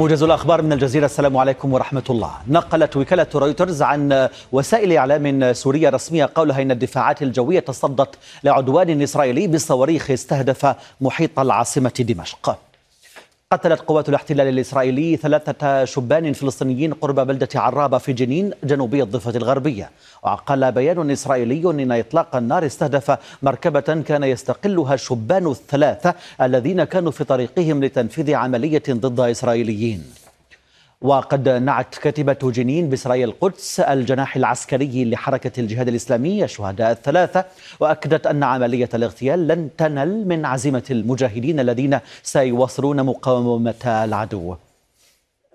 موجز الأخبار من الجزيرة. السلام عليكم ورحمة الله. نقلت وكالة رويترز عن وسائل إعلام سورية رسمية قولها إن الدفاعات الجوية تصدت لعدوان إسرائيلي بصواريخ استهدف محيط العاصمة دمشق. قتلت قوات الاحتلال الإسرائيلي ثلاثة شبان فلسطينيين قرب بلدة عرابة في جنين جنوبي الضفة الغربية. وقال بيان إسرائيلي إن إطلاق النار استهدف مركبة كان يستقلها الشبان الثلاثة الذين كانوا في طريقهم لتنفيذ عملية ضد إسرائيليين. وقد نعت كاتبة جنين بإسرائيل القدس الجناح العسكري لحركة الجهاد الإسلامي الشهداء الثلاثة وأكدت أن عملية الاغتيال لن تنل من عزيمة المجاهدين الذين سيواصلون مقاومة العدو.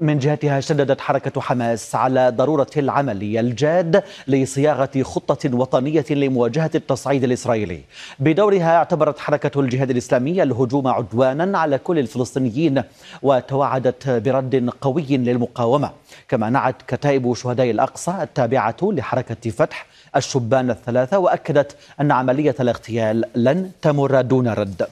من جهتها شددت حركة حماس على ضرورة العمل الجاد لصياغة خطة وطنية لمواجهة التصعيد الإسرائيلي. بدورها اعتبرت حركة الجهاد الإسلامي الهجوم عدوانا على كل الفلسطينيين وتوعدت برد قوي للمقاومة. كما نعت كتائب شهداء الأقصى التابعة لحركة فتح الشبان الثلاثة وأكدت أن عملية الاغتيال لن تمر دون رد.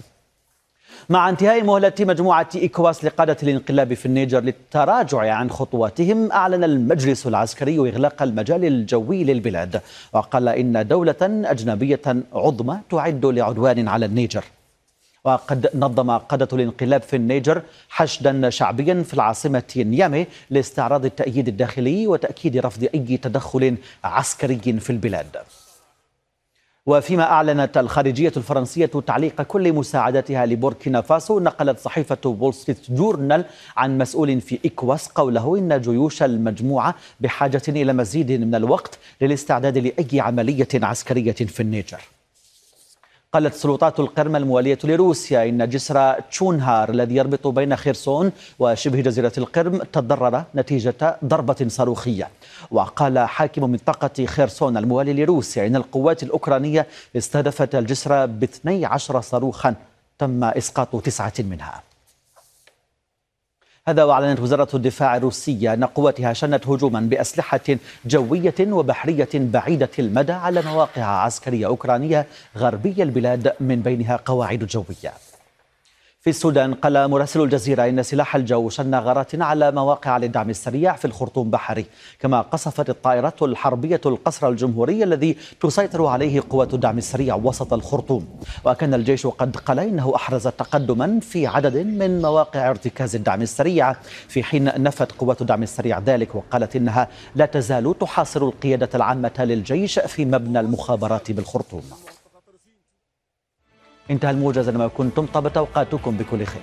مع انتهاء مهلة مجموعة إيكواس لقادة الانقلاب في النيجر للتراجع عن خطواتهم أعلن المجلس العسكري إغلاق المجال الجوي للبلاد وقال إن دولة أجنبية عظمى تعد لعدوان على النيجر. وقد نظم قادة الانقلاب في النيجر حشدا شعبيا في العاصمة نيامي لاستعراض التأييد الداخلي وتأكيد رفض أي تدخل عسكري في البلاد. وفيما أعلنت الخارجية الفرنسية تعليق كل مساعدتها لبوركينا فاسو نقلت صحيفة وول ستريت جورنال عن مسؤول في إكواس قوله إن جيوش المجموعة بحاجة إلى مزيد من الوقت للاستعداد لأي عملية عسكرية في النيجر. قالت سلطات القرم الموالية لروسيا إن جسر تشونهار الذي يربط بين خيرسون وشبه جزيرة القرم تضرر نتيجة ضربة صاروخية. وقال حاكم منطقة خيرسون الموالي لروسيا إن القوات الأوكرانية استهدفت الجسر ب 12 صاروخا تم إسقاط تسعة منها. هذا وأعلنت وزارة الدفاع الروسية أن قواتها شنت هجوما بأسلحة جوية وبحرية بعيدة المدى على مواقع عسكرية أوكرانية غربي البلاد من بينها قواعد جوية. في السودان قال مراسل الجزيرة إن سلاح الجو شن غارات على مواقع للدعم السريع في الخرطوم بحري كما قصفت الطائرات الحربية القصر الجمهوري الذي تسيطر عليه قوات الدعم السريع وسط الخرطوم. وكان الجيش قد قال إنه أحرز تقدما في عدد من مواقع ارتكاز الدعم السريع. في حين نفت قوات الدعم السريع ذلك وقالت إنها لا تزال تحاصر القيادة العامة للجيش في مبنى المخابرات بالخرطوم. انتهى الموجز لما كنتم طابت أوقاتكم بكل خير.